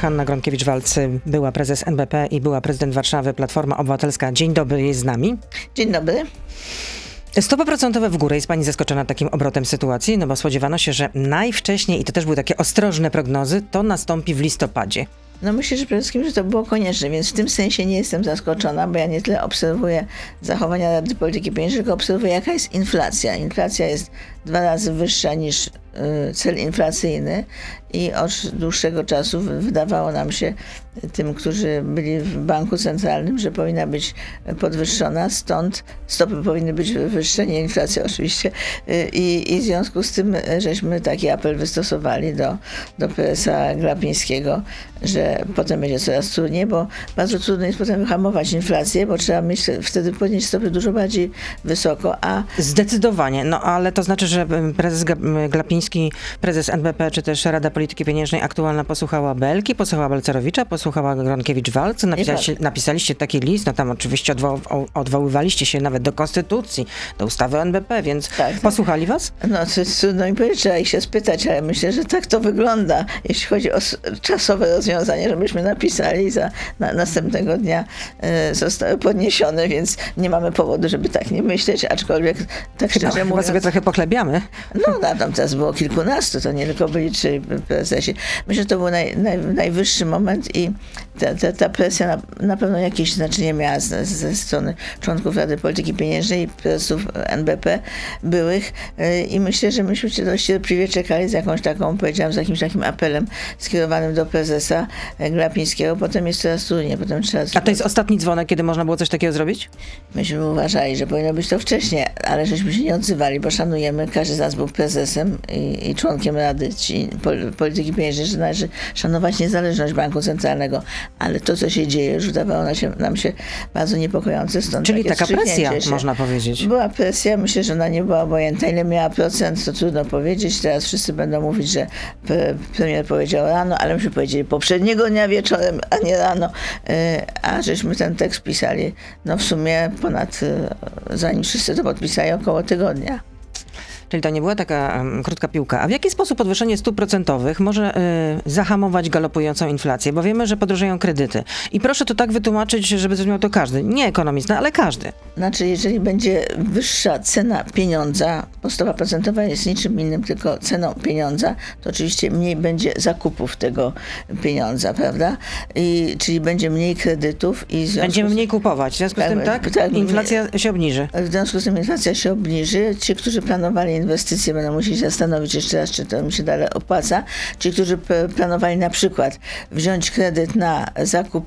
Hanna Gronkiewicz-Walc, była prezes NBP i była prezydent Warszawy, Platforma Obywatelska. Dzień dobry, jest z nami. Dzień dobry. Stopy procentowe w górę. Jest pani zaskoczona takim obrotem sytuacji? No bo spodziewano się, że najwcześniej, i to też były takie ostrożne prognozy, to nastąpi w listopadzie. No myślę, że przede wszystkim, że to było konieczne, więc w tym sensie nie jestem zaskoczona, bo ja nie tyle obserwuję zachowania Rady Polityki Pieniężnej, tylko obserwuję jaka jest inflacja. Inflacja jest dwa razy wyższa niż y, cel inflacyjny i od dłuższego czasu wydawało nam się, tym, którzy byli w banku centralnym, że powinna być podwyższona, stąd stopy powinny być wyższe, nie inflacja oczywiście. Y, I, i w związku z tym żeśmy taki apel wystosowali do, do prezesa Glapińskiego, że potem będzie coraz trudniej, bo bardzo trudno jest potem wyhamować inflację, bo trzeba mieć wtedy podnieść stopy dużo bardziej wysoko, a... Zdecydowanie, no ale to znaczy, że prezes Glapiński, prezes NBP, czy też Rada Polityki Pieniężnej aktualna posłuchała Belki, posłuchała Balcerowicza, posłuchała Gronkiewicz-Walc, napisaliście, napisaliście taki list, no tam oczywiście odwo odwoływaliście się nawet do Konstytucji, do ustawy o NBP, więc tak, posłuchali was? No to trudno mi powiedzieć, trzeba ich się spytać, ale myślę, że tak to wygląda, jeśli chodzi o czasowe rozwiązanie, żebyśmy napisali za na, następnego dnia e, zostały podniesione, więc nie mamy powodu, żeby tak nie myśleć, aczkolwiek tak szczerze chyba, mówiąc... Chyba sobie trochę pochlebiamy. No, no tam teraz było kilkunastu, to nie tylko byli trzy prezesi. Myślę, że to był naj, naj, najwyższy moment i ta, ta, ta presja na, na, pewno jakieś znaczenie miała z, ze strony członków Rady Polityki Pieniężnej i prezesów NBP byłych e, i myślę, że myśmy się dość cierpliwie czekali z jakąś taką, powiedziałam, z jakimś takim apelem skierowanym do prezesa Glapińskiego. Potem jest coraz trudniej, potem trzeba... A to jest ostatni dzwonek, kiedy można było coś takiego zrobić? Myśmy uważali, że powinno być to wcześniej, ale żeśmy się nie odzywali, bo szanujemy, każdy z nas był prezesem i, i członkiem Rady Polityki Pieniężnej, że należy szanować niezależność Banku Centralnego, ale to, co się dzieje, już wydawało nam się, nam się bardzo niepokojące. Stąd Czyli taka presja, się. można powiedzieć. Była presja, myślę, że ona nie była obojętna. Ile miała procent, to trudno powiedzieć. Teraz wszyscy będą mówić, że premier powiedział rano, ale myśmy powiedzieli poprzedniego dnia wieczorem, a nie rano. E, a żeśmy ten tekst pisali, no w sumie ponad, e, zanim wszyscy to podpisali, około tygodnia. Czyli to nie była taka um, krótka piłka. A w jaki sposób podwyższenie stóp procentowych może y, zahamować galopującą inflację? Bo wiemy, że podrożeją kredyty. I proszę to tak wytłumaczyć, żeby zrozumiał to każdy. Nie ekonomista, ale każdy. Znaczy, jeżeli będzie wyższa cena pieniądza, bo stopa procentowa jest niczym innym, tylko ceną pieniądza, to oczywiście mniej będzie zakupów tego pieniądza, prawda? I, czyli będzie mniej kredytów i Będziemy mniej kupować. W związku z tym tak, tak, tak inflacja się obniży. W związku z tym inflacja się obniży. Ci, którzy planowali inwestycje będą musieli zastanowić jeszcze raz, czy to mi się dalej opłaca. Ci, którzy planowali na przykład wziąć kredyt na zakup,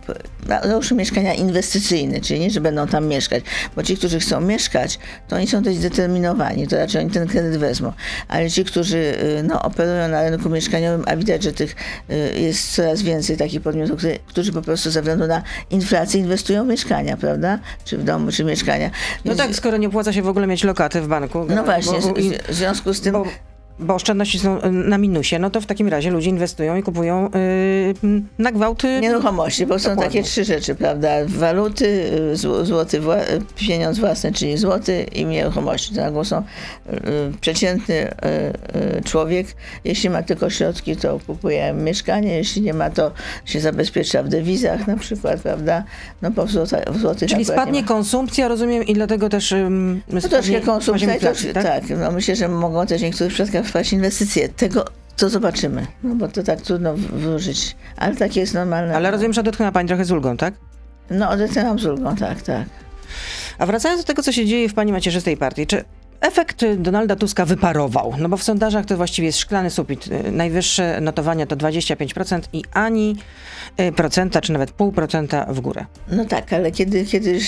załóżmy mieszkania inwestycyjne, czyli nie, że będą tam mieszkać, bo ci, którzy chcą mieszkać, to oni są dość zdeterminowani, to raczej oni ten kredyt wezmą. Ale ci, którzy y, no, operują na rynku mieszkaniowym, a widać, że tych y, jest coraz więcej takich podmiotów, którzy po prostu ze względu na inflację inwestują w mieszkania, prawda? Czy w domu, czy mieszkania. No tak, skoro nie opłaca się w ogóle mieć lokaty w banku. No właśnie, bo, w związku z. Bo oszczędności są y, na minusie, no to w takim razie ludzie inwestują i kupują yy, na gwałty nieruchomości, bo są takie trzy rzeczy, prawda? Waluty, y, złoty, wła pieniądz własny, czyli złoty i nieruchomości. To są yy, przeciętny yy, człowiek, jeśli ma tylko środki, to kupuje mieszkanie, jeśli nie ma, to się zabezpiecza w dewizach na przykład, prawda? No w, złota, w złotych Czyli spadnie konsumpcja, rozumiem, i dlatego też um, no troszkę konsumpcja, tak? tak? no myślę, że mogą też niektórych przypadkach wpaść inwestycje. Tego to zobaczymy, no bo to tak trudno włożyć, ale tak jest normalne. Ale rozumiem, że odetchnęła Pani trochę z ulgą, tak? No odetchnęłam z ulgą, tak, tak. A wracając do tego, co się dzieje w Pani macierzystej partii, czy efekt Donalda Tuska wyparował? No bo w sondażach to właściwie jest szklany sufit. Najwyższe notowania to 25% i ani Y, procenta, czy nawet pół procenta w górę. No tak, ale kiedy, kiedy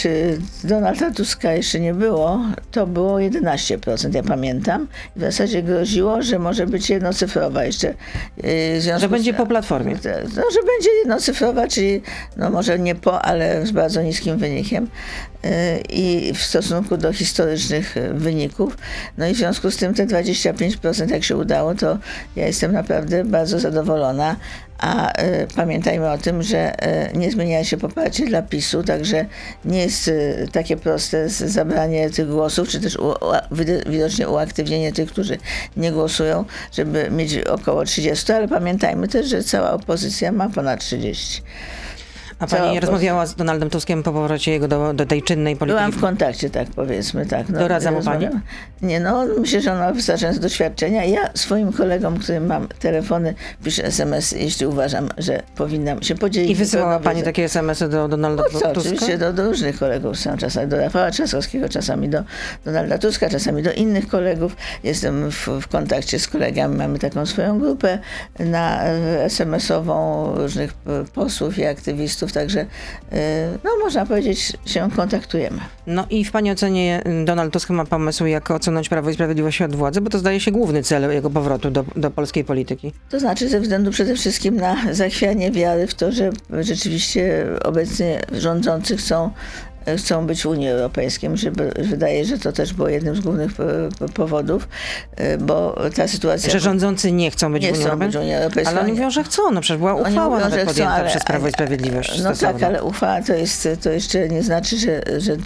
Donalda Tuska jeszcze nie było, to było 11%, ja pamiętam. W zasadzie groziło, że może być jednocyfrowa jeszcze. Y, że będzie po platformie. No, że będzie jednocyfrowa, czyli no może nie po, ale z bardzo niskim wynikiem. I w stosunku do historycznych wyników. No i w związku z tym te 25%, jak się udało, to ja jestem naprawdę bardzo zadowolona. A y, pamiętajmy o tym, że y, nie zmienia się poparcie dla PiSu, także nie jest y, takie proste zabranie tych głosów, czy też u, u, widocznie uaktywnienie tych, którzy nie głosują, żeby mieć około 30, ale pamiętajmy też, że cała opozycja ma ponad 30. A pani rozmawiała z Donaldem Tuskiem po powrocie jego do, do tej czynnej polityki? Byłam w kontakcie, tak powiedzmy. tak. No, Doradza mu pani? Nie, no myślę, że on ma wystarczające doświadczenia. Ja swoim kolegom, którym mam telefony, piszę SMS, jeśli uważam, że powinnam się podzielić. I wysyłała pani takie SMS-y do Donalda no, Tuska? Oczywiście do, do różnych kolegów są czasami, do Rafała Trzaskowskiego, czasami do Donalda Tuska, czasami do innych kolegów. Jestem w, w kontakcie z kolegami, mamy taką swoją grupę na e, SMS-ową różnych e, posłów i aktywistów także y, no, można powiedzieć, się kontaktujemy. No i w Pani ocenie y, Donald Tusk ma pomysł, jak odsunąć Prawo i Sprawiedliwość od władzy, bo to zdaje się główny cel jego powrotu do, do polskiej polityki. To znaczy ze względu przede wszystkim na zachwianie wiary w to, że rzeczywiście obecnie rządzący chcą chcą być w Unii Europejskiej. Mi się wydaje, że to też było jednym z głównych powodów, e, bo ta sytuacja... Że rządzący nie chcą być, nie w, Unii chcą być w Unii Europejskiej. Ale oni mówią, że chcą. No przecież była uchwała mówią, nawet podjęta chcą, ale, przez Prawo i Sprawiedliwość. No tak, ale uchwała to, jest, to jeszcze nie znaczy, że, że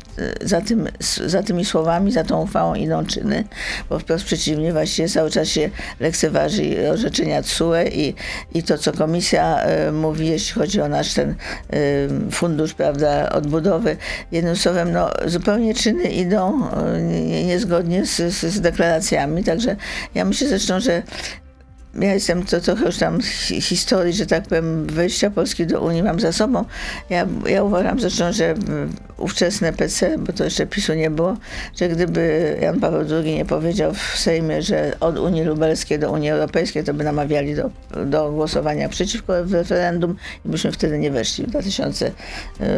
za, tym, za tymi słowami, za tą uchwałą idą czyny, bo wprost przeciwnie, właściwie cały czas się lekceważy orzeczenia TSUE i, i to, co komisja mówi, jeśli chodzi o nasz ten fundusz, prawda, odbudowy, Jednym słowem, no, zupełnie czyny idą e, niezgodnie z, z, z deklaracjami, także ja myślę zresztą, że ja jestem to trochę już tam historii, że tak powiem, wejścia Polski do Unii mam za sobą. Ja, ja uważam zresztą, że ówczesne PC, bo to jeszcze PiSu nie było, że gdyby Jan Paweł II nie powiedział w Sejmie, że od Unii Lubelskiej do Unii Europejskiej, to by namawiali do, do głosowania przeciwko referendum i byśmy wtedy nie weszli w 2000, e,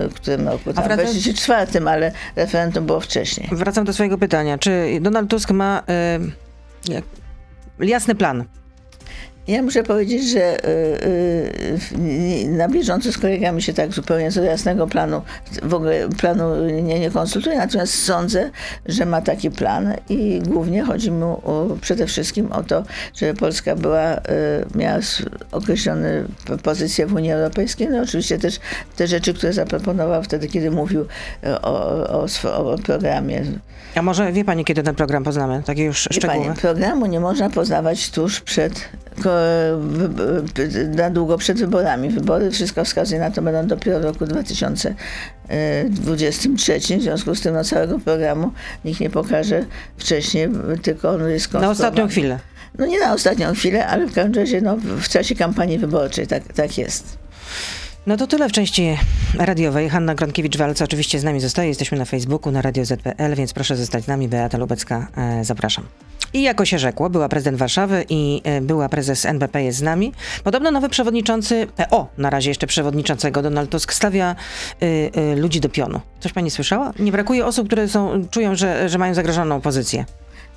w którym roku, tam, wracam... 2004, ale referendum było wcześniej. Wracam do swojego pytania. Czy Donald Tusk ma y, jasny plan ja muszę powiedzieć, że y, y, na bieżąco z kolegami się tak zupełnie z jasnego planu, w ogóle planu nie, nie konsultuję, natomiast sądzę, że ma taki plan i głównie chodzi mu o, przede wszystkim o to, żeby Polska była, y, miała określone pozycje w Unii Europejskiej, no oczywiście też te rzeczy, które zaproponował wtedy, kiedy mówił o, o, o programie. A może wie Pani, kiedy ten program poznamy? Takie już szczegóły. Pani, programu nie można poznawać tuż przed na długo przed wyborami. Wybory, wszystko wskazuje na to, będą dopiero w roku 2023. W związku z tym no, całego programu nikt nie pokaże wcześniej, tylko on jest Na ostatnią chwilę. No nie na ostatnią chwilę, ale w każdym razie no, w czasie kampanii wyborczej tak, tak jest. No to tyle w części radiowej. Hanna Gronkiewicz-Walc oczywiście z nami zostaje. Jesteśmy na Facebooku, na Radio ZPL, więc proszę zostać z nami. Beata Lubecka, e, zapraszam. I jako się rzekło, była prezydent Warszawy i e, była prezes NBP jest z nami. Podobno nowy przewodniczący PO, na razie jeszcze przewodniczącego Donald Tusk, stawia y, y, ludzi do pionu. Coś pani słyszała? Nie brakuje osób, które są, czują, że, że mają zagrożoną pozycję.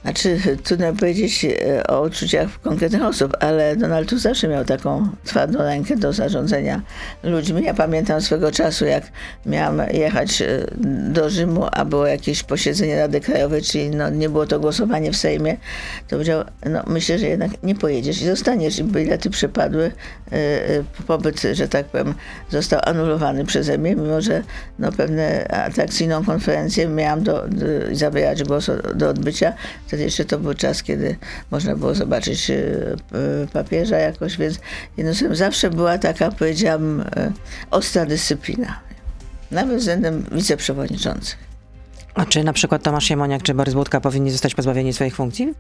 Znaczy, trudno powiedzieć e, o uczuciach konkretnych osób, ale Donald Tusk zawsze miał taką twardą rękę do zarządzania ludźmi. Ja pamiętam swego czasu, jak miałam jechać e, do Rzymu, a było jakieś posiedzenie Rady Krajowej, czyli no, nie było to głosowanie w Sejmie, to powiedział, no myślę, że jednak nie pojedziesz i zostaniesz. I bilety przepadły, e, pobyt, że tak powiem, został anulowany przeze mnie, mimo że no, pewne atrakcyjną konferencję miałam do, do, zabierać głos do odbycia Wtedy jeszcze to był czas, kiedy można było zobaczyć e, papieża jakoś, więc jednym słowem zawsze była taka, powiedziałam, e, ostra dyscyplina. Nawet względem wiceprzewodniczących. A czy na przykład Tomasz Siemoniak czy Borys Budka powinni zostać pozbawieni swoich funkcji?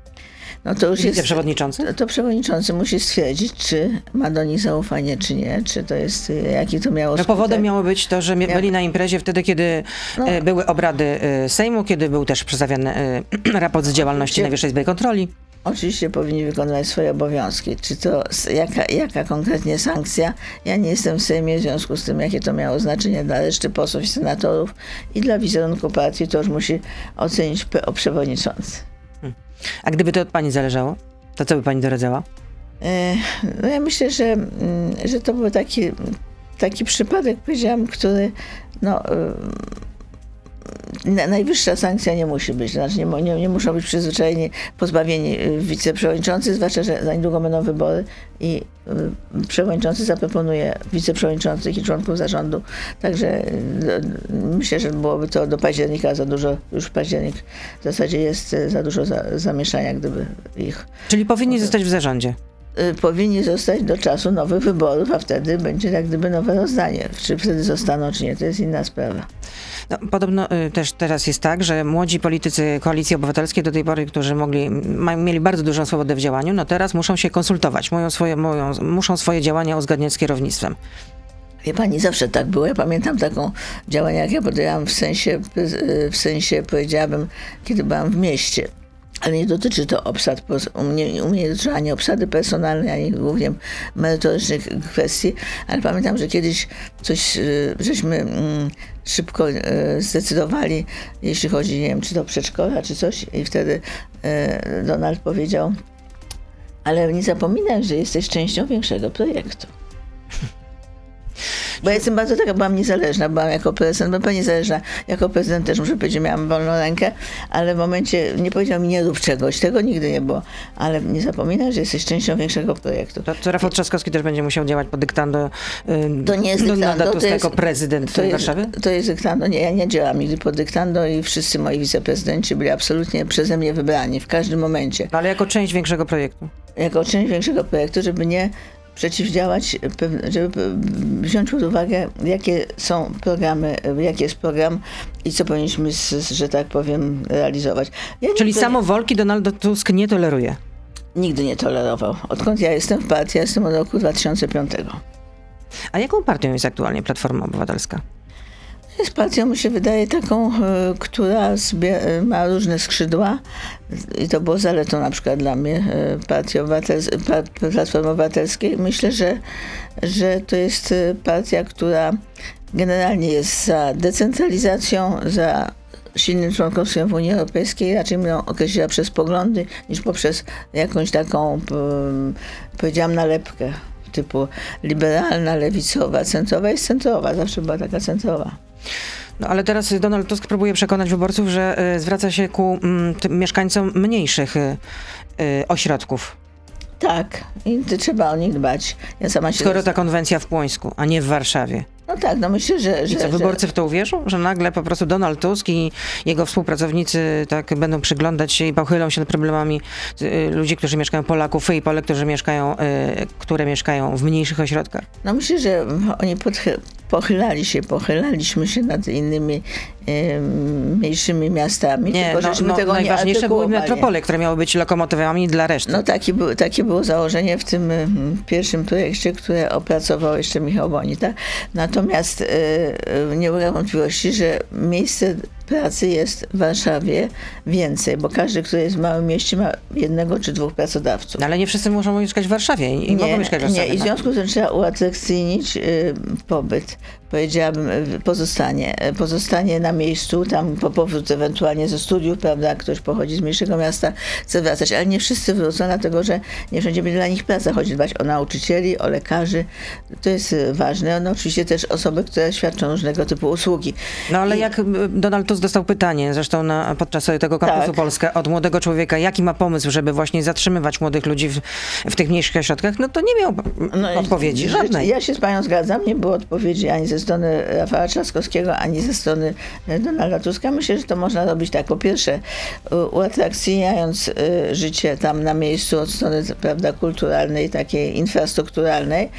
No to już jest. przewodniczący? To, to, przewodniczący musi stwierdzić, czy ma do nich zaufanie, czy nie, czy to jest, jaki to miało No powodem miało być to, że byli na imprezie wtedy, kiedy no. były obrady Sejmu, kiedy był też przedstawiany raport z działalności Najwyższej Izby Kontroli. Oczywiście powinni wykonywać swoje obowiązki. Czy to jaka, jaka konkretnie sankcja? Ja nie jestem w Sejmie, w związku z tym, jakie to miało znaczenie dla reszty posłów i senatorów i dla wizerunku partii, to już musi ocenić PO przewodniczący. A gdyby to od pani zależało, to co by pani doradzała? E, no ja myślę, że, mm, że to był taki, taki przypadek, powiedziałam, który no, najwyższa sankcja nie musi być. Znaczy nie, nie, nie muszą być przyzwyczajeni, pozbawieni y, wiceprzewodniczący, zwłaszcza, że za niedługo będą wybory i y, przewodniczący zaproponuje wiceprzewodniczących i członków zarządu. Także y, myślę, że byłoby to do października za dużo, już październik w zasadzie jest za dużo za, zamieszania, gdyby ich Czyli powinni zostać w zarządzie. Y, powinni zostać do czasu nowych wyborów, a wtedy będzie jak gdyby nowe rozdanie. Czy wtedy zostaną, czy nie, to jest inna sprawa. No, podobno y, też teraz jest tak, że młodzi politycy Koalicji Obywatelskiej do tej pory, którzy mogli, mieli bardzo dużą swobodę w działaniu, no teraz muszą się konsultować, muszą swoje, muszą, muszą swoje działania uzgadniać z kierownictwem. Wie pani, zawsze tak było. Ja pamiętam taką działanie, jak ja podjęłam w sensie, y, w sensie powiedziałabym, kiedy byłam w mieście. Ale nie dotyczy to obsad, u mnie, u mnie nie dotyczy ani obsady personalnej, ani głównie merytorycznych kwestii, ale pamiętam, że kiedyś coś y, żeśmy mm, szybko y, zdecydowali, jeśli chodzi, nie wiem, czy to przedszkola, czy coś i wtedy y, Donald powiedział, ale nie zapominaj, że jesteś częścią większego projektu. Bo ja jestem bardzo taka, byłam niezależna, byłam jako prezydent, byłam pewnie niezależna, jako prezydent też muszę powiedzieć, miałam wolną rękę, ale w momencie nie powiedział mi nie rób czegoś, tego nigdy nie było, ale nie zapominaj, że jesteś częścią większego projektu. To, to Rafał Trzaskowski też będzie musiał działać pod dyktando y, To nie jest dyktando, to jest- jako prezydent to jest, Warszawy? To jest dyktando, nie, ja nie działam nigdy pod dyktando i wszyscy moi wiceprezydenci byli absolutnie przeze mnie wybrani w każdym momencie. No, ale jako część większego projektu. jako część większego projektu, żeby nie przeciwdziałać, żeby wziąć pod uwagę, jakie są programy, jaki jest program i co powinniśmy, że tak powiem, realizować. Ja Czyli nigdy, samowolki Donald Tusk nie toleruje. Nigdy nie tolerował. Odkąd ja jestem w partii, ja jestem od roku 2005. A jaką partią jest aktualnie Platforma Obywatelska? Partią, mi się wydaje, taką, e, która e, ma różne skrzydła i to było zaletą na przykład dla mnie e, Partii Obywatels- pa- Platformy Obywatelskiej. Myślę, że, że to jest partia, która generalnie jest za decentralizacją, za silnym członkostwem w Unii Europejskiej, raczej ją określiła przez poglądy niż poprzez jakąś taką, powiedziałam, nalepkę typu liberalna, lewicowa, centrowa jest centrowa, zawsze była taka centrowa. No ale teraz Donald Tusk próbuje przekonać wyborców, że y, zwraca się ku mm, tym mieszkańcom mniejszych y, y, ośrodków. Tak, i trzeba o nich dbać. Ja sama się... Skoro ta konwencja w Płońsku, a nie w Warszawie. No tak, no myślę, że... I że co, wyborcy w to uwierzą? Że nagle po prostu Donald Tusk i jego współpracownicy tak będą przyglądać się i pochylą się nad problemami y, ludzi, którzy mieszkają, Polaków i Polek, którzy mieszkają, y, które mieszkają w mniejszych ośrodkach. No myślę, że oni podchy- pochylali się, pochylaliśmy się nad innymi mniejszymi miastami. Nie, tylko no, żeśmy no, tego nie najważniejsze były artykułowali. metropole, które miały być lokomotywami dla reszty. No takie, był, takie było założenie w tym pierwszym projekcie, które opracował jeszcze Michał Bonita. Natomiast y, y, nie ulega wątpliwości, że miejsce pracy jest w Warszawie więcej, bo każdy, kto jest w małym mieście ma jednego czy dwóch pracodawców. No, ale nie wszyscy muszą mieszkać w Warszawie i, i mogą mieszkać w Warszawie. Nie, i w tak? związku z tym trzeba uatrakcyjnić y, pobyt. Powiedziałabym, pozostanie, pozostanie na miejscu, tam po powrót ewentualnie ze studiów, prawda, ktoś pochodzi z mniejszego miasta, chce wracać, ale nie wszyscy wrócą, dlatego że nie wszędzie będzie dla nich praca. Chodzi dbać o nauczycieli, o lekarzy, to jest y, ważne. No oczywiście też osoby, które świadczą różnego typu usługi. No ale I- jak Donald Tusk dostał pytanie, zresztą na, podczas tego kampusu Tak. Polska, od młodego człowieka, jaki ma pomysł, żeby właśnie zatrzymywać młodych ludzi w, w tych mniejszych ośrodkach, no to nie miał No odpowiedzi, żadnej. Ja się z panią zgadzam, nie było odpowiedzi ani ze strony Rafała Trzaskowskiego, ani ze strony e, Donalda Tuska. Myślę, że to można robić tak. Po pierwsze, uatrakcyjniając e, życie tam na miejscu od strony prawda, kulturalnej, takiej infrastrukturalnej.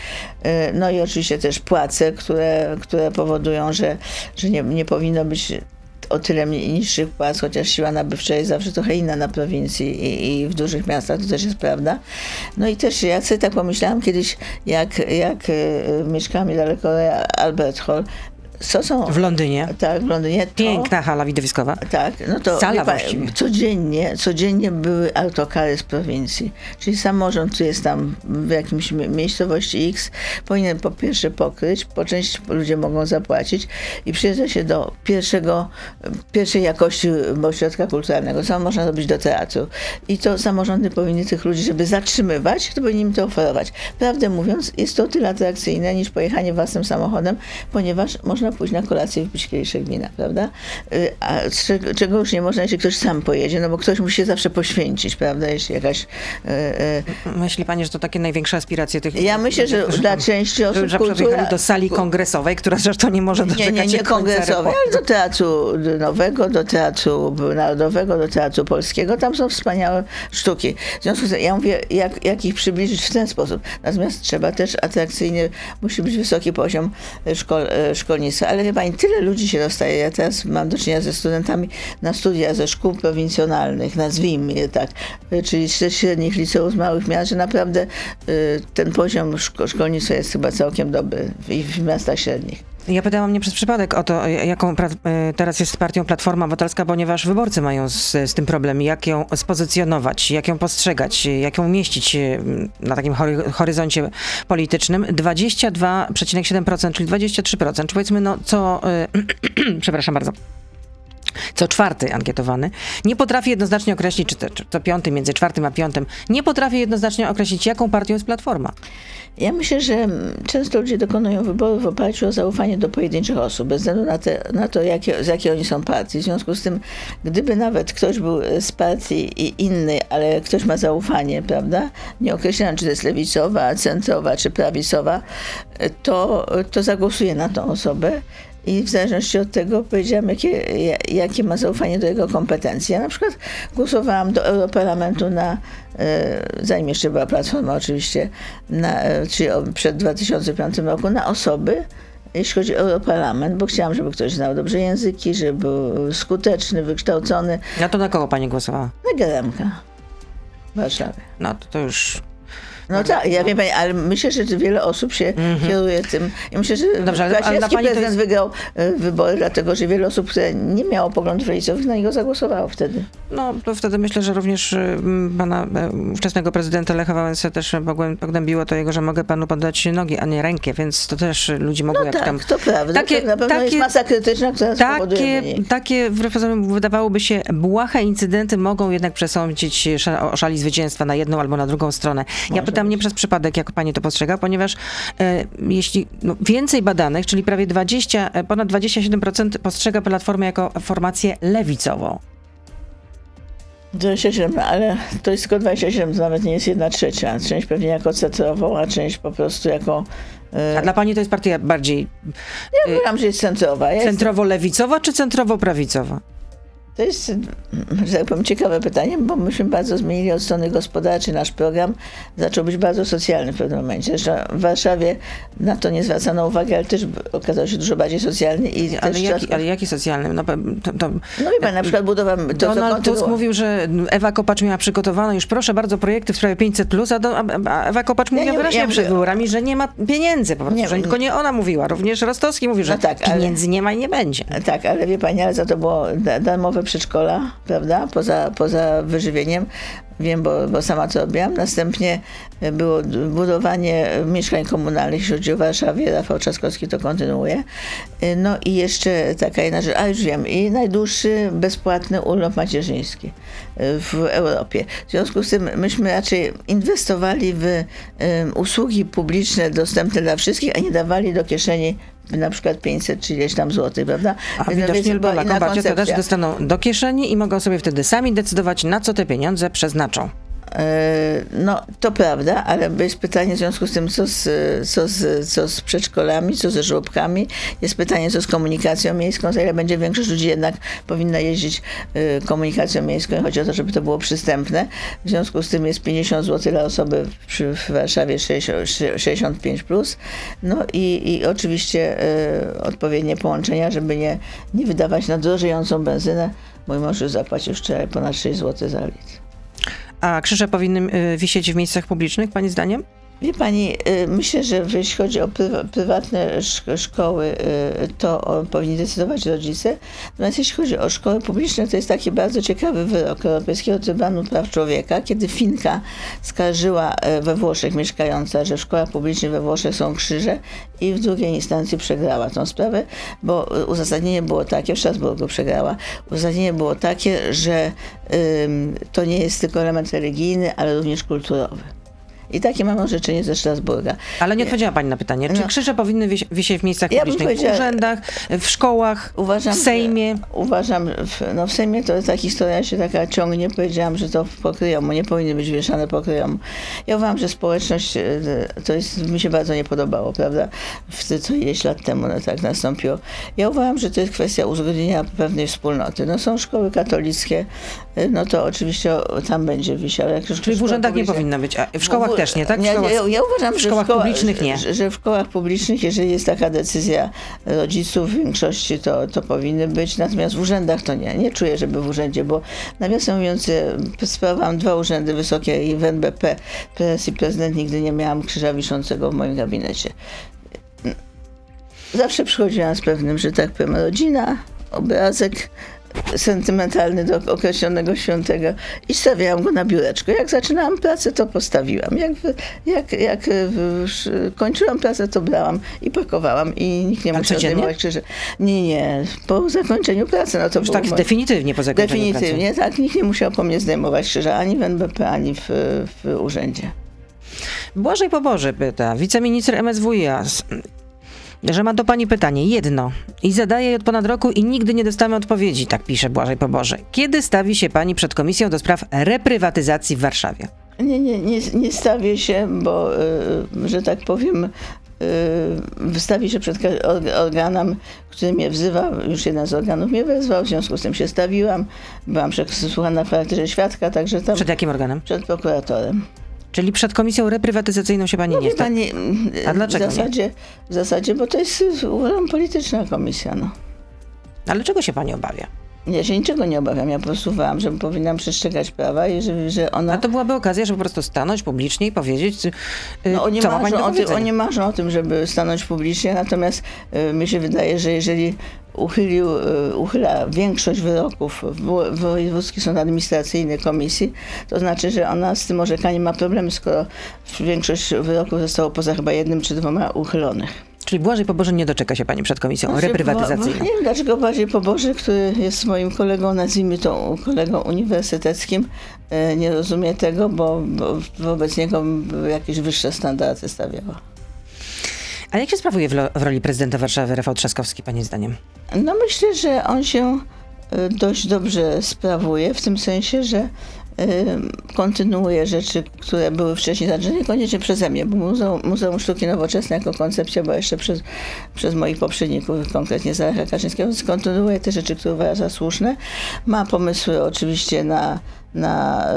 E, No i oczywiście też płace, które, które powodują, że, że nie, nie powinno być o tyle niższych płac, chociaż siła nabywcza jest zawsze trochę inna na prowincji i, i w dużych miastach, to też jest prawda. No i też ja sobie tak pomyślałam kiedyś, jak, jak e, mieszkałam niedaleko Albert Hall, co są... W Londynie. Tak, w Londynie. To, Piękna hala widowiskowa. tak, no to Sala pan, codziennie, codziennie były autokary z prowincji. Czyli samorząd, który jest tam w jakimś mie- miejscowości X, powinien po pierwsze pokryć, po części ludzie mogą zapłacić i przyjeżdża się do pierwszego, pierwszej jakości ośrodka kulturalnego. Co można robić do teatru. I to samorządy powinny tych ludzi, żeby zatrzymywać, to powinni im to oferować. Prawdę mówiąc, jest to o tyle atrakcyjne niż pojechanie własnym samochodem, ponieważ można można pójść na kolację wypić kieliszek wina, prawda? Y, A czego, już nie można, jeśli ktoś sam pojedzie, no bo ktoś musi się zawsze poświęcić, prawda? Jeśli jakaś... y, y, Myśli pani, że to takie największe aspiracje tych Ja myślę, że którzy- dla części osób że kultura- przyjechali do sali kongresowej, która zresztą nie może Nie, doczekać nie, nie końca kongresowej, ale do Teatru Nowego, do Teatru Narodowego, do Teatru Polskiego. Tam są wspaniałe sztuki. W związku z tym ja mówię, jak, jak ich przybliżyć w ten sposób. Natomiast trzeba też atrakcyjnie, musi być wysoki poziom szkol, e, Ale pani, tyle ludzi się dostaje. Ja teraz mam do czynienia ze studentami na studia ze szkół prowincjonalnych, nazwijmy je tak, e, czyli ze średnich liceów z małych miast, że naprawdę e, ten poziom szko- szkolnictwa jest chyba całkiem dobry i w miastach średnich. Ja pytałam mnie przez przypadek o to, jaką e, teraz jest partią Platforma Obywatelska, ponieważ wyborcy mają z, z tym problem, jak ją spozycjonować, jak ją postrzegać, jak ją umieścić e, na takim hory- horyzoncie politycznym. 22,7%, czyli 23%, czy powiedzmy no co, e, przepraszam bardzo, co czwarty ankietowany, nie potrafi jednoznacznie określić, czy, to piąty, między czwartym a piątym, nie potrafi jednoznacznie określić, jaką partią jest Platforma. Ja myślę, że mm, często ludzie dokonują wyborów w oparciu o zaufanie do pojedynczych osób, bez względu na, te, na to, jakie, z jakiej oni są partii. W związku z tym, gdyby nawet ktoś był z partii i inny, ale ktoś ma zaufanie, prawda, nie określając, czy to jest lewicowa, centrowa, czy prawicowa, to, to zagłosuje na tą osobę. I w zależności od tego powiedziałam, jakie, ja- jakie ma zaufanie do jego kompetencji. Ja na przykład głosowałam do Europarlamentu na, e, zanim jeszcze była Platforma oczywiście, na, e, czyli przed 2005 roku, na osoby, jeśli chodzi o Europarlament, bo chciałam, żeby ktoś znał dobrze języki, żeby był skuteczny, wykształcony. Na to na kogo pani głosowała? Na Geremka w Warszawie. No to, to już... No tak, ja wiem, pani, ale myślę, że wiele osób się kieruje tym. I myślę, że Dobrze, to prezydent jest- wygrał e, wybory, dlatego że wiele osób, które nie miało poglądów lewicowych, na niego zagłosowało wtedy. No, to wtedy myślę, że również m, pana e, ówczesnego prezydenta Lecha Wałęsy też pognębiło to jego, że mogę panu podać nogi, a nie rękę, więc to też ludzie mogą No jak tak, tam... to prawda. Takie- to na pewno jest takie- masa krytyczna, która Takie, takie wydawałoby się błahe incydenty mogą jednak przesądzić o szali zwycięstwa na jedną albo na drugą stronę. ja Może pytam nie przez przypadek, jak pani to postrzega, ponieważ e, jeśli no, więcej badanych, czyli prawie 20, e, ponad 27% postrzega Platformę jako formację lewicową. 27, no, ale to jest tylko 27, to nawet nie jest jedna trzecia. Część pewnie jako centrową, a część po prostu jako... e, A dla pani to jest partia bardziej Ja uważam, że jest centrowa. Ja centrowo-lewicowa czy centrowo-prawicowa? To jest, że tak powiem, ciekawe pytanie, bo myśmy bardzo zmienili od strony gospodarczej. Nasz program zaczął być bardzo socjalny w pewnym momencie. Zresztą w Warszawie na to nie zwracano uwagi, ale też okazał się dużo bardziej socjalny. I Ale jaki, czas- ale jaki socjalny? No, to, to, No wie pan, na przykład budowa... To, Donald Tusk mówił, że Ewa Kopacz miała przygotowane już proszę bardzo projekty w sprawie 500+, a, do, a, Ewa Kopacz mówiła nie- wyraźnie ja przed wyborami, że nie ma pieniędzy po prostu, Nie- że tylko nie ona mówiła, również Rostowski mówił, że No tak, ale- pieniędzy nie ma i nie będzie. Tak, ale wie pani, ale za to było da- darmowe przedszkola, prawda? Poza, poza wyżywieniem. Wiem, bo, bo sama to robiłam. Następnie było budowanie mieszkań komunalnych, jeśli chodzi o Warszawie. Rafał Trzaskowski to kontynuuje. No i jeszcze taka jedna rzecz, a już wiem, i najdłuższy bezpłatny urlop macierzyński w Europie. W związku z tym myśmy raczej inwestowali w usługi publiczne dostępne dla wszystkich, a nie dawali do kieszeni na przykład 500 czy ileś tam złotych, prawda? A No widocznie Polakom bardziej to też dostaną do kieszeni i mogą sobie wtedy sami decydować, na co te pieniądze przeznaczą. E, No, to prawda, ale jest pytanie w związku z tym, co z, co z, co z przedszkolami, co ze żłobkami. Jest pytanie, co z komunikacją miejską, za ile będzie większość ludzi jednak powinna jeździć e, komunikacją miejską. Chodzi o to, żeby to było przystępne. W związku z tym jest 50 zł dla osoby przy, w Warszawie 60, 65+. Plus. No i, i oczywiście e, odpowiednie połączenia, żeby nie, nie wydawać na drożejącą benzynę. Mój mąż już zapłacił wczoraj ponad 6 zł za litr. A krzyże powinny y, wisieć w miejscach publicznych, pani zdaniem? Wie pani, y, myślę, że jeśli chodzi o prywa- prywatne szk- szkoły, y, to powinni decydować rodzice. Natomiast jeśli chodzi o szkoły publiczne, to jest taki bardzo ciekawy wyrok Europejskiego Trybunału Praw Człowieka, kiedy Finka skarżyła e, we Włoszech mieszkająca, że w szkołach publicznych we Włoszech są krzyże i w drugiej instancji przegrała tą sprawę, bo y, uzasadnienie było takie, w Strasburgu przegrała, uzasadnienie było takie, że to nie jest tylko element religijny, ale również kulturowy. I takie mam orzeczenie ze Strasburga. Ale nie odpowiedziała pani na pytanie. Czy No. krzyże powinny wisi- wisieć w miejscach Ja publicznych? W urzędach, w szkołach, Uważam, w Sejmie? Że, uważam, no w Sejmie to ta historia się taka ciągnie. Powiedziałam, że to pokryjomu, nie powinny być wieszane pokryjomu. Ja uważam, że społeczność, e, to jest, mi się bardzo nie podobało, prawda? W te, co ileś lat temu no, tak nastąpiło. Ja uważam, że to jest kwestia uzgodnienia pewnej wspólnoty. No są szkoły katolickie, e, no to oczywiście tam będzie wisiał. Jak Czyli w urzędach nie powinno być, a w szkołach też nie, tak? Ja, szkołach, ja, ja uważam, w że szkołach w szkołach, publicznych nie. Że, że w szkołach publicznych, jeżeli jest taka decyzja rodziców w większości, to, to powinny być, natomiast w urzędach to nie. Nie czuję, żeby w urzędzie, bo nawiasem mówiąc, e, sprawowałam dwa urzędy wysokie i w NBP, prezes i prezydent, nigdy nie miałam krzyża wiszącego w moim gabinecie. Zawsze przychodziłam z pewnym, że tak powiem, rodzina, obrazek sentymentalny do określonego świętego i stawiałam go na biureczko. Jak zaczynałam pracę, to postawiłam. Jak, jak, jak kończyłam pracę, to brałam i pakowałam i nikt nie Ale musiał zdejmować krzyży. Nie, nie, po zakończeniu pracy. No to Już tak definitywnie po zakończeniu Definitywnie, tak. Nikt nie musiał po mnie zdejmować krzyża ani w NBP, ani w, w urzędzie. pracy. Błażej Poboże pyta, wiceminister MSWiA, że ma do pani pytanie, jedno, i zadaje je od ponad roku i nigdy nie dostamy odpowiedzi, tak pisze Błażej Poboże. Kiedy stawi się pani przed Komisją do spraw reprywatyzacji w Warszawie? Nie, nie, nie, nie stawię się, bo, y, że tak powiem, wystawi się przed organem, który mnie wzywa, już jeden z organów mnie wezwał, w związku z tym się stawiłam, byłam przesłuchana w charakterze świadka, także tam Przed jakim organem? przed prokuratorem. Czyli przed Komisją reprywatyzacyjną się pani No nie wie sta... pani, A dlaczego w zasadzie, w zasadzie, bo to jest, y, uważam, polityczna komisja, no. Ale czego się pani obawia? Ja się niczego nie obawiam, ja po prostu uważam, że powinnam przestrzegać prawa i że, że ona... A to byłaby okazja, żeby po prostu stanąć publicznie i powiedzieć, y, No, oni, co ma pani marzą o tym, oni marzą o tym, żeby stanąć publicznie, natomiast y, mi się wydaje, że jeżeli uchylił, y, uchyla większość wyroków wo- Wojewódzki Sąd Administracyjny Komisji, to znaczy, że ona z tym orzekaniem ma problem, skoro większość wyroków zostało poza chyba jednym czy dwoma uchylonych. Czyli Błażej Poboże nie doczeka się pani przed Komisją Znaczy, reprywatyzacyjną. Bo, bo, nie wiem, dlaczego bardziej Poboże, który jest moim kolegą, nazwijmy to kolegą uniwersyteckim, e, nie rozumie tego, bo, bo wobec niego jakieś wyższe standardy stawiała. A jak się sprawuje w, lo- w roli prezydenta Warszawy Rafał Trzaskowski, pani zdaniem? No myślę, że on się e, dość dobrze sprawuje, w tym sensie, że e, kontynuuje rzeczy, które były wcześniej, znaczy niekoniecznie przeze mnie, bo Muzeum, Muzeum Sztuki Nowoczesnej jako koncepcja była jeszcze przez, przez moich poprzedników, konkretnie Zalecha Kaczyńskiego, więc kontynuuje te rzeczy, które uważa za słuszne. Ma pomysły oczywiście na, na e,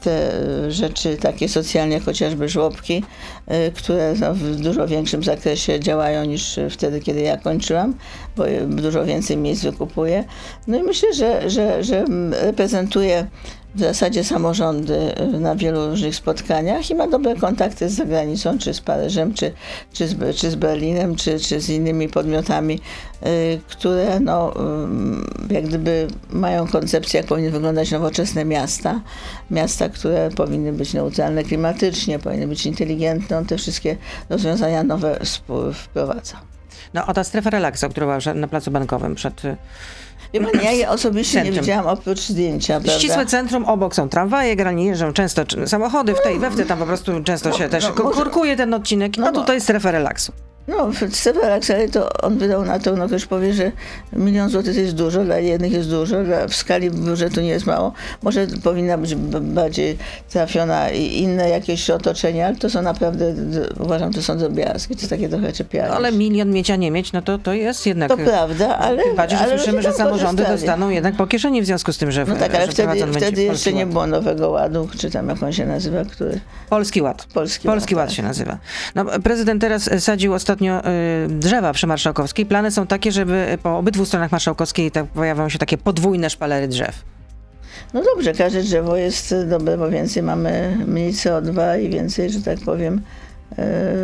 te rzeczy takie socjalne, chociażby żłobki, e, które no, w dużo większym zakresie działają niż wtedy, kiedy ja kończyłam, bo dużo więcej miejsc wykupuje. No i myślę, że, że, że reprezentuje w zasadzie samorządy e, na wielu różnych spotkaniach i ma dobre kontakty z zagranicą, czy z Paryżem, czy, czy, z, czy z Berlinem, czy, czy z innymi podmiotami, e, które no, mm, jak gdyby mają koncepcję, jak powinny wyglądać nowoczesne miasta. Miasta, które powinny być neutralne klimatycznie, powinny być inteligentne. On te wszystkie rozwiązania nowe wprowadza. No o ta strefa relaksu, która była na placu bankowym przed... Wie pani, ja jej osobiście nie Centrum. widziałam oprócz zdjęcia, prawda? Ścisłe centrum, obok są tramwaje, generalnie jeżdżą często samochody w tej, we w tej, tam po prostu często się No, też no, korkuje ten odcinek, No a bo- tutaj strefa relaksu. No, Stevelak, ale to on wydał na to, no ktoś powie, że milion złotych jest dużo, dla jednych jest dużo, dla, w skali budżetu nie jest mało. Może powinna być bardziej trafiona i inne jakieś otoczenia, ale to są naprawdę, uważam, to są drobiazgi, to takie trochę czepianie. No, ale milion mieć, a nie mieć, no to, to jest jednak... To prawda, ale... Tym bardziej, że ale słyszymy, że samorządy dostaną jednak po kieszeni w związku z tym, że, No tak, ale wtedy, wtedy jeszcze nie było Nowego Ładu, czy tam jak on się nazywa, który... Polski Ład. Polski Polski Ład, Ład tak. się nazywa. No, prezydent teraz sadził ostatnio y, drzewa przy Marszałkowskiej. Plany są takie, żeby po obydwu stronach Marszałkowskiej tak pojawiają się takie podwójne szpalery drzew. No dobrze, każde drzewo jest dobre, bo więcej mamy mniej CO2 i więcej, że tak powiem, e,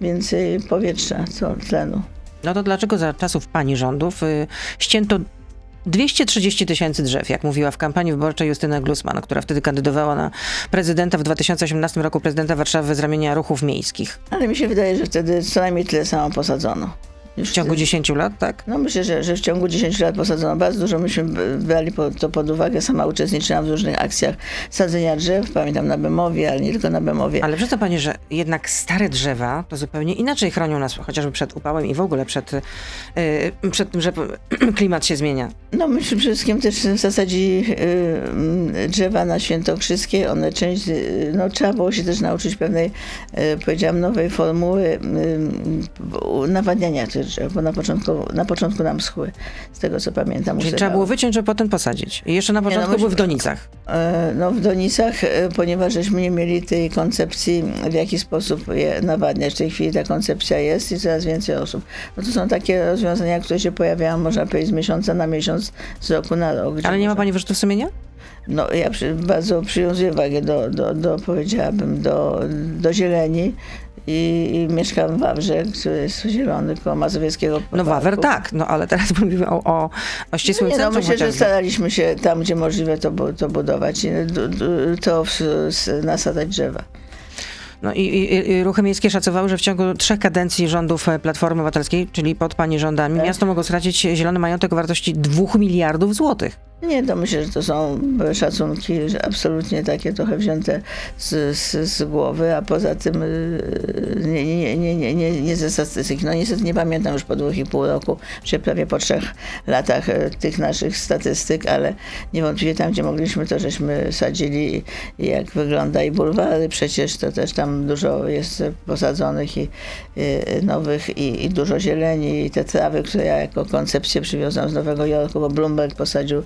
więcej powietrza, co tlenu. No to dlaczego za czasów pani rządów y, ścięto 230 tysięcy drzew, jak mówiła w kampanii wyborczej Justyna Glusman, która wtedy kandydowała na prezydenta w 2018 roku, prezydenta Warszawy z ramienia ruchów miejskich. Ale mi się wydaje, że wtedy co najmniej tyle samo posadzono. W ciągu 10 lat, tak? No myślę, że, że w ciągu 10 lat posadzono bardzo dużo. Myśmy brali to pod uwagę. Sama uczestniczyłam w różnych akcjach sadzenia drzew. Pamiętam na Bemowie, ale nie tylko na Bemowie. Ale przyzna pani, że jednak stare drzewa to zupełnie inaczej chronią nas chociażby przed upałem i w ogóle przed, yy, przed tym, że klimat się zmienia. No myśmy przede wszystkim też zasadzili yy, drzewa na Świętokrzyskie. One część, no trzeba było się też nauczyć pewnej, yy, powiedziałam, nowej formuły yy, nawadniania tych drzew, bo na początku, na początku nam schły, z tego co pamiętam. Czyli usypały. trzeba było wyciąć, żeby potem posadzić. I jeszcze na początku nie, no, były w donicach. E, no w donicach, e, ponieważ żeśmy nie mieli tej koncepcji, w jaki sposób je nawadniać. W tej chwili ta koncepcja jest i coraz więcej osób. No to są takie rozwiązania, które się pojawiają, można powiedzieć, z miesiąca na miesiąc, z roku na rok. Ale nie ma pani wyrzutów sumienia? No, ja przy, bardzo przywiązuję wagę do, do, do, powiedziałabym, do, do zieleni i, i mieszkam w Wawrze, który jest zielony koło Mazowieckiego No Wawer tak, no ale teraz mówimy o, o, o ścisłym no nie, no, myślę, chociażby. że staraliśmy się tam, gdzie możliwe to, to budować, to nasadzać drzewa. No i, i, i, ruchy miejskie szacowały, że w ciągu trzech kadencji rządów e, Platformy Obywatelskiej, czyli pod pani rządami, tak. miasto mogło stracić zielony majątek o wartości 2 miliardów złotych. Nie, to myślę, że to są szacunki absolutnie takie trochę wzięte z, z, z głowy, a poza tym y, nie, nie, nie, nie, nie, nie ze statystyk. No niestety nie pamiętam już po dwóch i pół roku, czy prawie po trzech latach y, tych naszych statystyk, ale niewątpliwie tam, gdzie mogliśmy, to żeśmy sadzili jak wygląda i bulwary, przecież to też tam dużo jest posadzonych i y, nowych i, i dużo zieleni i te trawy, które ja jako koncepcję przywiozłam z Nowego Jorku, bo Bloomberg posadził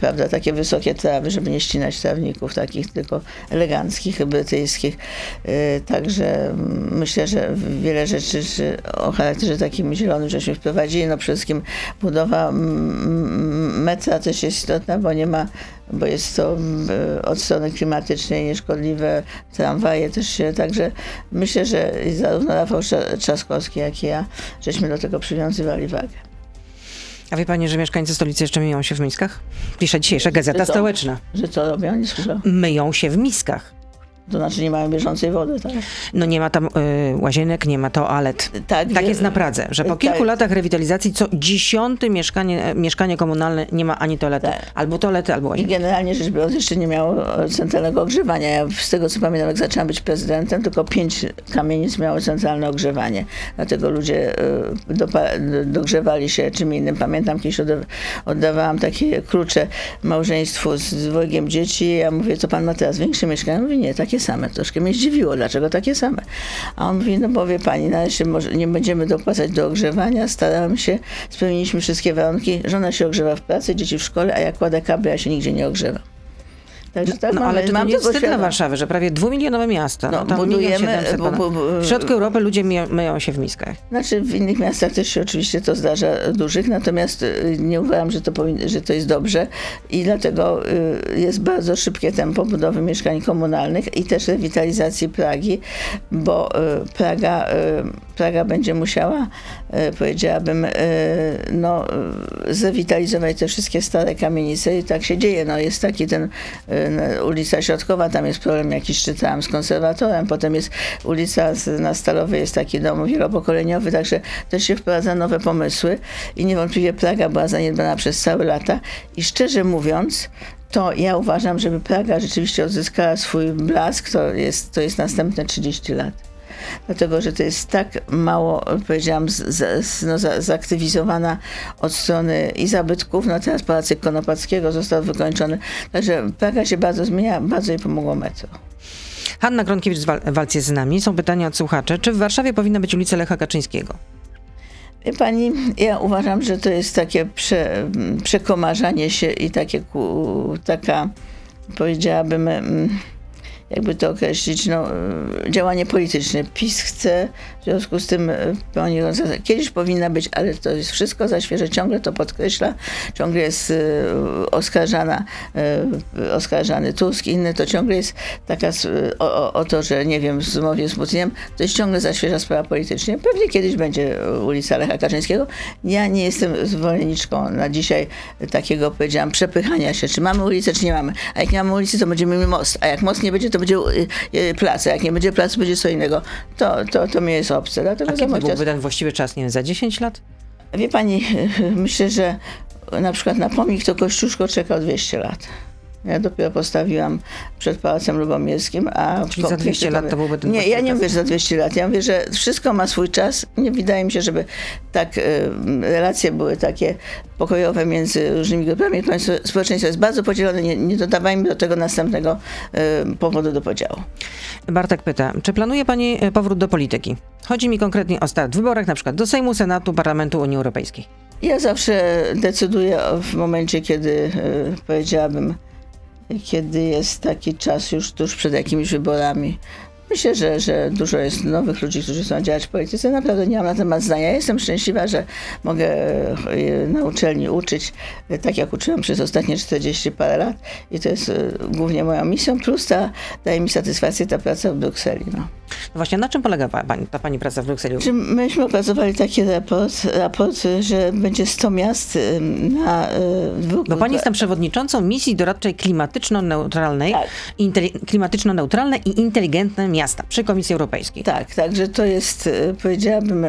prawda, takie wysokie trawy, żeby nie ścinać trawników takich tylko eleganckich, brytyjskich. E, także myślę, że wiele rzeczy o charakterze takim zielonym żeśmy wprowadzili. No przede wszystkim budowa metra też jest istotna, bo nie ma bo jest to od strony klimatycznej nieszkodliwe, tramwaje też się, także myślę, że zarówno Rafał Trzaskowski, jak i ja, żeśmy do tego przywiązywali wagę. A wie pani, że mieszkańcy stolicy jeszcze myją się w miskach? Pisze dzisiejsza Gazeta że Stołeczna. Że co robią? Nie. Myją się w miskach. To znaczy nie mają bieżącej wody, tak? No nie ma tam y, łazienek, nie ma toalet. Tak, tak jest na Pradze, że po tak. kilku tak. latach rewitalizacji co dziesiąte mieszkanie, e, mieszkanie komunalne nie ma ani toalety. Tak. Albo toalety, albo łazienki. I generalnie rzecz biorąc jeszcze nie miało centralnego ogrzewania. Ja z tego co pamiętam, jak zaczęłam być prezydentem, tylko pięć kamienic miało centralne ogrzewanie. Dlatego ludzie y, dogrzewali się czym innym. Pamiętam, kiedyś oddawałam takie klucze małżeństwu z dwojgiem dzieci. Ja mówię, co pan ma teraz? Większe mieszkanie? Mówi, nie, takie takie same. Troszkę mnie zdziwiło, dlaczego takie same. A on mówi, no bo wie pani, na razie może nie będziemy dopłacać do ogrzewania, starałem się, spełniliśmy wszystkie warunki, żona się ogrzewa w pracy, dzieci w szkole, a ja kładę kable, ja się nigdzie nie ogrzewam. Także tak no, mamy, ale to mam nie jest wstyd dla Warszawy, że prawie dwumilionowe miasto. No, no budujemy, bo, bo, bo, w środku Europy ludzie myją się w miskach. Znaczy w innych miastach też się oczywiście to zdarza dużych, natomiast y, nie uważam, że to, powin, że to jest dobrze i dlatego y, jest bardzo szybkie tempo budowy mieszkań komunalnych i też rewitalizacji Pragi, bo y, Praga, Praga będzie musiała, powiedziałabym, no, zrewitalizować te wszystkie stare kamienice i tak się dzieje. No, jest taki ten ulica Środkowa, tam jest problem jakiś, czytałam, z konserwatorem, potem jest ulica na Stalowej, jest taki dom wielopokoleniowy, także też się wprowadza nowe pomysły i niewątpliwie Praga była zaniedbana przez całe lata i szczerze mówiąc, to ja uważam, żeby Praga rzeczywiście odzyskała swój blask, to jest, to jest następne 30 lat dlatego że to jest tak mało, powiedziałam, z, z, no, za, zaktywizowana od strony i zabytków. No teraz Pałacyk Konopackiego został wykończony. Także Praga się bardzo zmienia, bardzo jej pomogło metro. Hanna Gronkiewicz-Walc jest z nami. Są pytania od słuchaczy. Czy w Warszawie powinna być ulica Lecha Kaczyńskiego? Pani, ja uważam, że to jest takie prze, przekomarzanie się i takie, taka, powiedziałabym, mm, jakby to określić, no, działanie polityczne. PiS chce, w związku z tym e, pani kiedyś powinna być, ale to jest wszystko za świeże, ciągle to podkreśla, ciągle jest e, oskarżana, e, oskarżany Tusk, inny, to ciągle jest taka o, o to, że nie wiem, z mowie z Putinem, to jest ciągle za świeża sprawa politycznie. Pewnie kiedyś będzie ulica Lecha Kaczyńskiego. Ja nie jestem zwolenniczką na dzisiaj takiego, powiedziałam, przepychania się, czy mamy ulicę, czy nie mamy. A jak nie mamy ulicy, to będziemy mieli most, a jak most nie będzie, to będzie plac, a jak nie będzie placu, będzie co innego. To, to, to mnie jest obce. Dlatego A kiedy mój czas... byłby ten właściwy czas? Nie wiem, za 10 lat? Wie pani, myślę, że na przykład na pomnik to Kościuszko czekał 200 lat. Ja dopiero postawiłam przed Pałacem Lubomierskim, a... Czyli za 200 lat to byłby ten Nie, ja nie mówię, że za 200 lat. Ja mówię, że wszystko ma swój czas. Nie wydaje mi się, żeby tak e, relacje były takie pokojowe między różnymi grupami. Państwo, społeczeństwo jest bardzo podzielone. Nie, nie dodawajmy do tego następnego e, powodu do podziału. Bartek pyta, czy planuje pani e, powrót do polityki? Chodzi mi konkretnie o start w wyborach, na przykład do Sejmu, Senatu, Parlamentu Unii Europejskiej. Ja zawsze decyduję w momencie, kiedy e, powiedziałabym, kiedy jest taki czas już tuż przed jakimiś wyborami. Myślę, że, że dużo jest nowych ludzi, którzy chcą działać w polityce. Naprawdę nie mam na temat zdania. Jestem szczęśliwa, że mogę e, na uczelni uczyć, e, tak jak uczyłam przez ostatnie 40 parę lat. I to jest e, głównie moją misją. Plus ta, daje mi satysfakcję ta praca w Brukseli. No. No właśnie, na czym polega pa- pani, ta pani praca w Brukseli? Myśmy opracowali taki raport, raport, że będzie 100 miast y, na dwóch... Bo pani jest tam przewodniczącą misji doradczej klimatyczno-neutralnej, Tak. klimatyczno-neutralne i inteligentne miasta przy Komisji Europejskiej. Tak, także to jest, y, powiedziałabym, y,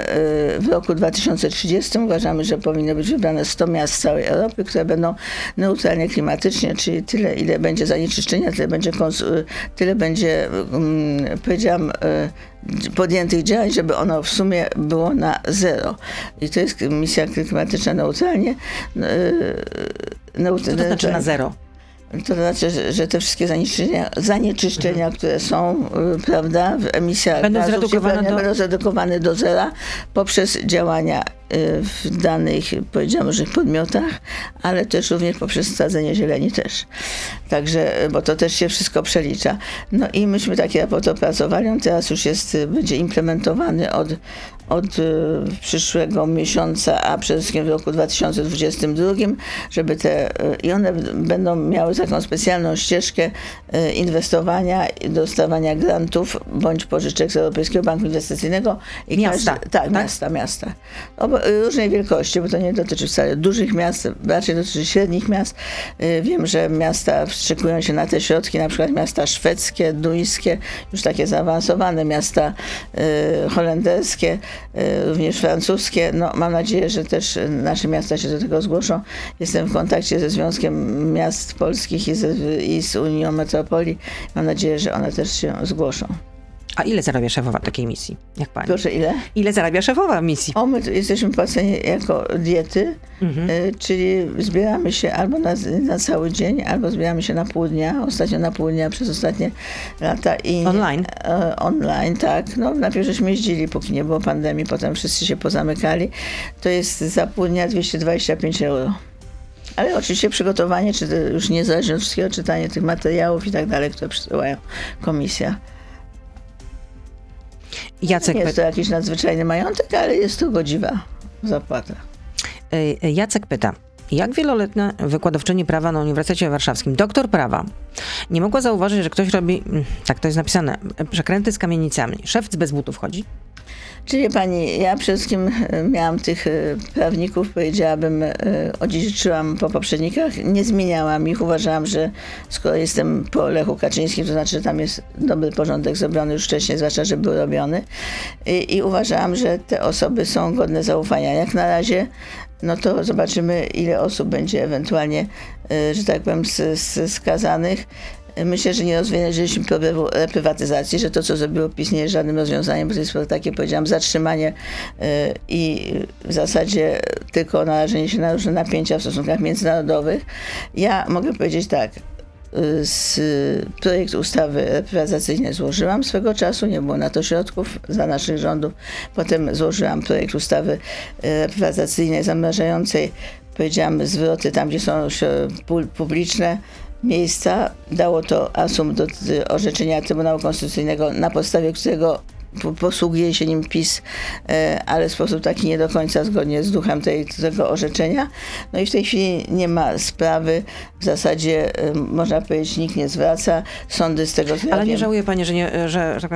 w roku 2030 uważamy, że powinno być wybrane 100 miast z całej Europy, które będą neutralnie klimatycznie, czyli tyle, ile będzie zanieczyszczenia, tyle będzie, y, tyle będzie mm, powiedziałam, podjętych działań, żeby ono w sumie było na zero. I to jest misja klimatyczna neutralnie. y, neut- Co to znaczy na zero? To znaczy, że, że te wszystkie zanieczyszczenia, zanieczyszczenia które są, y, prawda, w emisjach Będą gazów zredukowane do- będą zredukowane do zera poprzez działania y, w danych, powiedziałam, różnych podmiotach, ale też również poprzez sadzenie zieleni też. Także, y, bo to też się wszystko przelicza. No i myśmy taki raport opracowali, on teraz już jest, będzie implementowany od, od y, przyszłego miesiąca, a przede wszystkim w roku 2022, żeby te, y, i one będą miały taką specjalną ścieżkę y, inwestowania i dostawania grantów bądź pożyczek z Europejskiego Banku Inwestycyjnego. I Miasta, Każdy, tak, tak? miasta, miasta. Y, różnej wielkości, bo to nie dotyczy wcale dużych miast, raczej dotyczy średnich miast. Wiem, że miasta wstrzykują się na te środki, na przykład miasta szwedzkie, duńskie, już takie zaawansowane, miasta holenderskie, również francuskie. No, mam nadzieję, że też y, nasze miasta się do tego zgłoszą. Jestem w kontakcie ze Związkiem Miast Polskich i i z Unią Metropolii. Mam nadzieję, że one też się zgłoszą. A ile zarabia szefowa takiej misji, jak pani? Proszę, ile? Ile zarabia szefowa misji? O, my jesteśmy płaceni jako diety, y, czyli zbieramy się albo na, na cały dzień, albo zbieramy się na pół dnia. Ostatnio na pół dnia przez ostatnie lata. I, Online? E, online, tak. No, najpierw żeśmy jeździli, póki nie było pandemii, potem wszyscy się pozamykali. To jest za pół dnia 225 euro. Ale oczywiście przygotowanie, czy to już niezależnie od wszystkiego, czytanie tych materiałów i tak dalej, które przysyłają komisja. Jacek, Nie jest to jakiś nadzwyczajny majątek, ale jest to godziwa zapłata. y, Jacek pyta, jak wieloletnia wykładowczyni prawa na Uniwersytecie Warszawskim, doktor prawa, nie mogła zauważyć, że ktoś robi, mm, tak to jest napisane, przekręty z kamienicami. Szef bez butów chodzi? Czyli pani, ja przede wszystkim e, miałam tych e, prawników, powiedziałabym, e, odziedziczyłam po poprzednikach, nie zmieniałam ich. Uważałam, że skoro jestem po Lechu Kaczyńskim, to znaczy, że tam jest dobry porządek zrobiony już wcześniej, zwłaszcza, że był robiony. I, i uważałam, że te osoby są godne zaufania. Jak na razie, no to zobaczymy, ile osób będzie ewentualnie, e, że tak powiem, skazanych. Myślę, że nie rozwiązaliśmy problemu reprywatyzacji, że to, co zrobiło PiS, nie jest żadnym rozwiązaniem, bo to jest takie, powiedziałam, zatrzymanie y, i w zasadzie tylko narażenie się na różne napięcia w stosunkach międzynarodowych. Ja mogę powiedzieć tak, y, z projekt ustawy reprywatyzacyjnej złożyłam swego czasu, nie było na to środków za naszych rządów. Potem złożyłam projekt ustawy reprywatyzacyjnej zamrażającej, powiedziałam, zwroty tam, gdzie są publiczne miejsca. Dało to asum do orzeczenia Trybunału Konstytucyjnego, na podstawie którego posługuje się nim PiS, e, ale w sposób taki nie do końca zgodnie z duchem tej, tego orzeczenia. No i w tej chwili nie ma sprawy, w zasadzie e, można powiedzieć nikt nie zwraca, sądy z tego Ale nie żałuje pani, że nie, że, że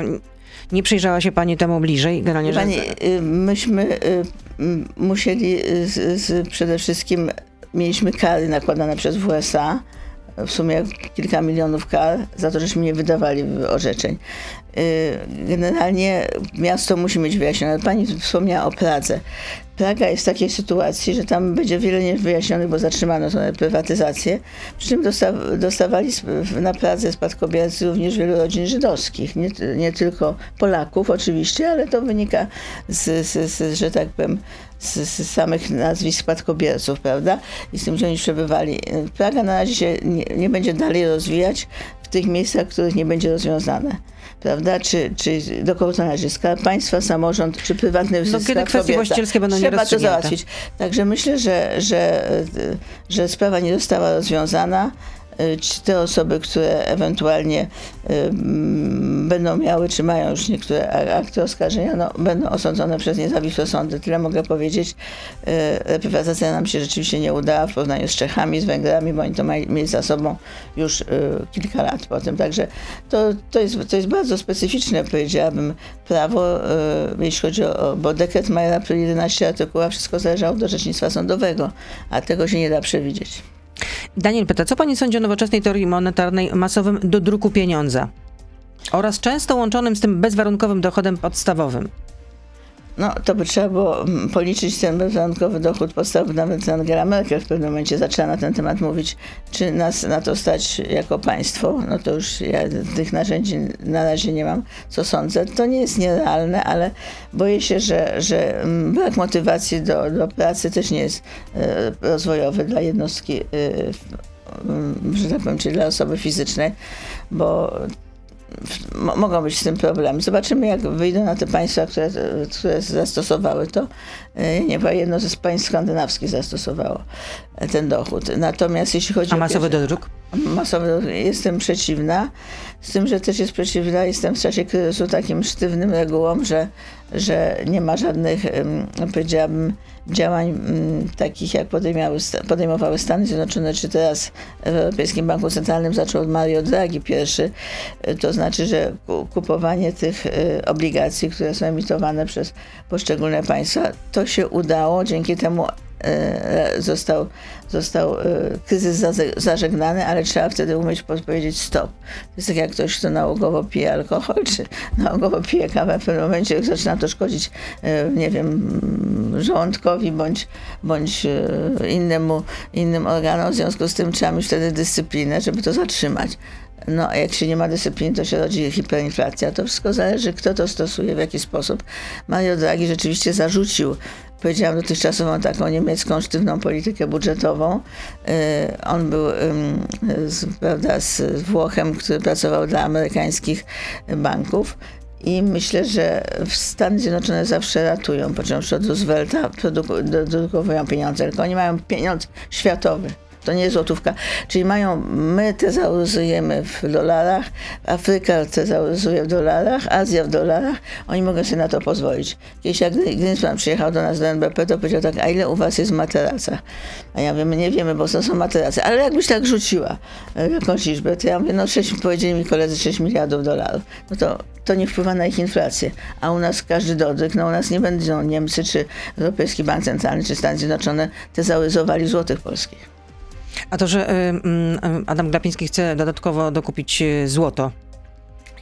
nie przyjrzała się pani temu bliżej? Generalnie, że... Pani, y, myśmy y, musieli y, z, z, przede wszystkim mieliśmy kary nakładane przez WSA, w sumie kilka milionów kar za to, żeśmy nie wydawali orzeczeń. Generalnie miasto musi mieć wyjaśnione. Pani wspomniała o Pradze. Praga jest w takiej sytuacji, że tam będzie wiele niewyjaśnionych, bo zatrzymano tę prywatyzację. Przy czym dostawali na Pradze spadkobiercy również wielu rodzin żydowskich. Nie, nie tylko Polaków oczywiście, ale to wynika z, z, z że tak powiem, z, z, samych nazwisk spadkobierców, prawda? I z tym, gdzie oni przebywali. Praga na razie się nie, nie będzie dalej rozwijać w tych miejscach, których nie będzie rozwiązane prawda? Czy, czy do kogo to należy? Skarb państwa, samorząd, czy prywatny no, kiedy kwestie właścicielskie będą Trzeba to załatwić. Także myślę, że, że, że sprawa nie została rozwiązana. Y, czy te osoby, które ewentualnie y, mm, będą miały, czy mają już niektóre akty oskarżenia, no, będą osądzone przez niezawisłe sądy. Tyle mogę powiedzieć. Y, reprywatyzacja nam się rzeczywiście nie udała w porównaniu z Czechami, z Węgrami, bo oni to mieli za sobą już kilka lat potem. Także to, to, jest, to jest bardzo specyficzne, powiedziałabym, prawo, jeśli chodzi o, bo dekret Majera, 11 artykułów, wszystko zależało do orzecznictwa sądowego, a tego się nie da przewidzieć. Daniel pyta, co pani sądzi o nowoczesnej teorii monetarnej masowym dodruku pieniądza oraz często łączonym z tym bezwarunkowym dochodem podstawowym? No, to by trzeba było mm, policzyć ten bezwarunkowy dochód podstawowy. Nawet Angela Merkel w pewnym momencie zaczęła na ten temat mówić, czy nas na to stać jako państwo. No to już ja tych narzędzi na razie nie mam, co sądzę. To nie jest nierealne, ale boję się, że, że mm, brak motywacji do, do pracy też nie jest e, rozwojowy dla jednostki, e, że tak powiem, czyli dla osoby fizycznej, bo mogą być z tym problemy. Zobaczymy, jak wyjdą na te państwa, które, które zastosowały to. E, nie jedno z państw skandynawskich zastosowało ten dochód. Natomiast jeśli chodzi A masowy o dodruk? Masowy jestem przeciwna. Z tym, że też jest przeciwna, jestem w czasie kryzysu takim sztywnym regułom, że, że nie ma żadnych, powiedziałabym, działań takich, jak podejmowały Stany Zjednoczone, czy teraz w Europejskim Banku Centralnym zaczął od Mario Draghi pierwszy. To znaczy, że kupowanie tych obligacji, które są emitowane przez poszczególne państwa, to się udało. Dzięki temu E, został, został e, kryzys zażegnany, ale trzeba wtedy umieć powiedzieć stop. To jest tak jak ktoś, kto nałogowo pije alkohol, czy nałogowo pije kawę, w pewnym momencie zaczyna to szkodzić, e, nie wiem, żołądkowi bądź, bądź innemu, innym organom. W związku z tym trzeba mieć wtedy dyscyplinę, żeby to zatrzymać. No, a jak się nie ma dyscypliny, to się rodzi hiperinflacja. To wszystko zależy, kto to stosuje, w jaki sposób. Mario Draghi rzeczywiście zarzucił powiedziałam dotychczasową taką niemiecką sztywną politykę budżetową. Y, on był z, prawda, z Włochem, który pracował dla amerykańskich banków. I myślę, że Stany Zjednoczone zawsze ratują, począwszy od Roosevelta, produkowują pieniądze, tylko oni mają pieniądz światowy. To nie jest złotówka. Czyli mają, my tezauryzujemy w dolarach, Afryka tezauryzuje w dolarach, Azja w dolarach. Oni mogą sobie na to pozwolić. Kiedyś jak Greenspan przyjechał do nas do NBP, to powiedział tak, a ile u was jest w materacach? A ja my nie wiemy, bo to są materace. Ale jakbyś tak rzuciła e, jakąś liczbę, to ja mówię, no 6, powiedzieli mi koledzy 6 miliardów dolarów. No to to nie wpływa na ich inflację. A u nas każdy dodryk, no u nas nie będą Niemcy, czy Europejski Bank Centralny, czy Stany Zjednoczone tezaurysowali złotych polskich. A to, że Adam Glapiński chce dodatkowo dokupić y, złoto,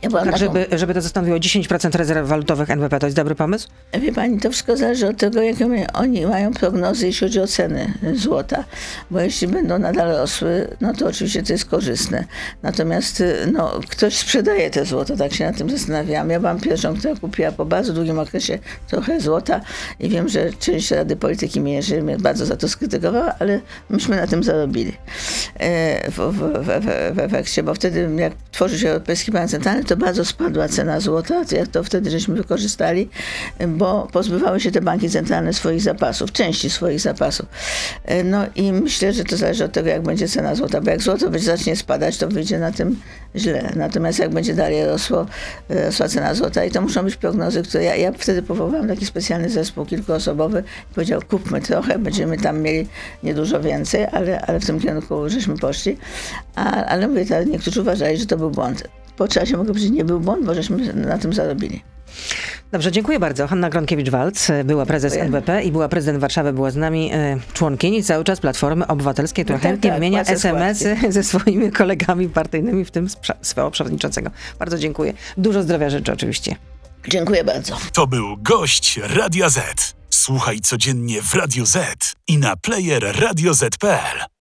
ja tak, żeby, żeby to zastanowiło 10% rezerw walutowych NBP, to jest dobry pomysł? Wie pani, to wszystko zależy od tego, jakie oni mają prognozy, jeśli chodzi o ceny złota. Bo jeśli będą nadal rosły, no to oczywiście to jest korzystne. Natomiast no, ktoś sprzedaje te złoto, tak się nad tym zastanawiałam. Ja byłam pierwszą, która kupiła po bardzo długim okresie trochę złota i wiem, że część Rady Polityki Mierzy mnie bardzo za to skrytykowała, ale myśmy na tym zarobili e, w, w, w, w efekcie, bo wtedy jak tworzy się Europejski Bank Centralny, to bardzo spadła cena złota, jak to wtedy żeśmy wykorzystali, bo pozbywały się te banki centralne swoich zapasów, części swoich zapasów. No i myślę, że to zależy od tego, jak będzie cena złota, bo jak złoto zacznie spadać, to wyjdzie na tym źle. Natomiast jak będzie dalej rosło, rosła cena złota i to muszą być prognozy, które ja, ja wtedy powołałam taki specjalny zespół kilkuosobowy i powiedział, kupmy trochę, będziemy tam mieli niedużo więcej, ale, ale w tym kierunku żeśmy poszli. A, ale mówię, niektórzy uważali, że to był błąd po czasie mogę powiedzieć, nie był błąd, bo żeśmy na tym zarobili. Dobrze, dziękuję bardzo. Hanna Gronkiewicz-Walc e, była prezes Dziękuję. NBP i była prezydent Warszawy, była z nami e, członkini cały czas Platformy Obywatelskiej, która No tak, chętnie tak, wymienia płacę SMS-y ze swoimi kolegami partyjnymi, w tym swojego przewodniczącego. Bardzo dziękuję. Dużo zdrowia życzę oczywiście. Dziękuję bardzo. To był gość Radia Z. Słuchaj codziennie w Radio Z i na player radioz.pl.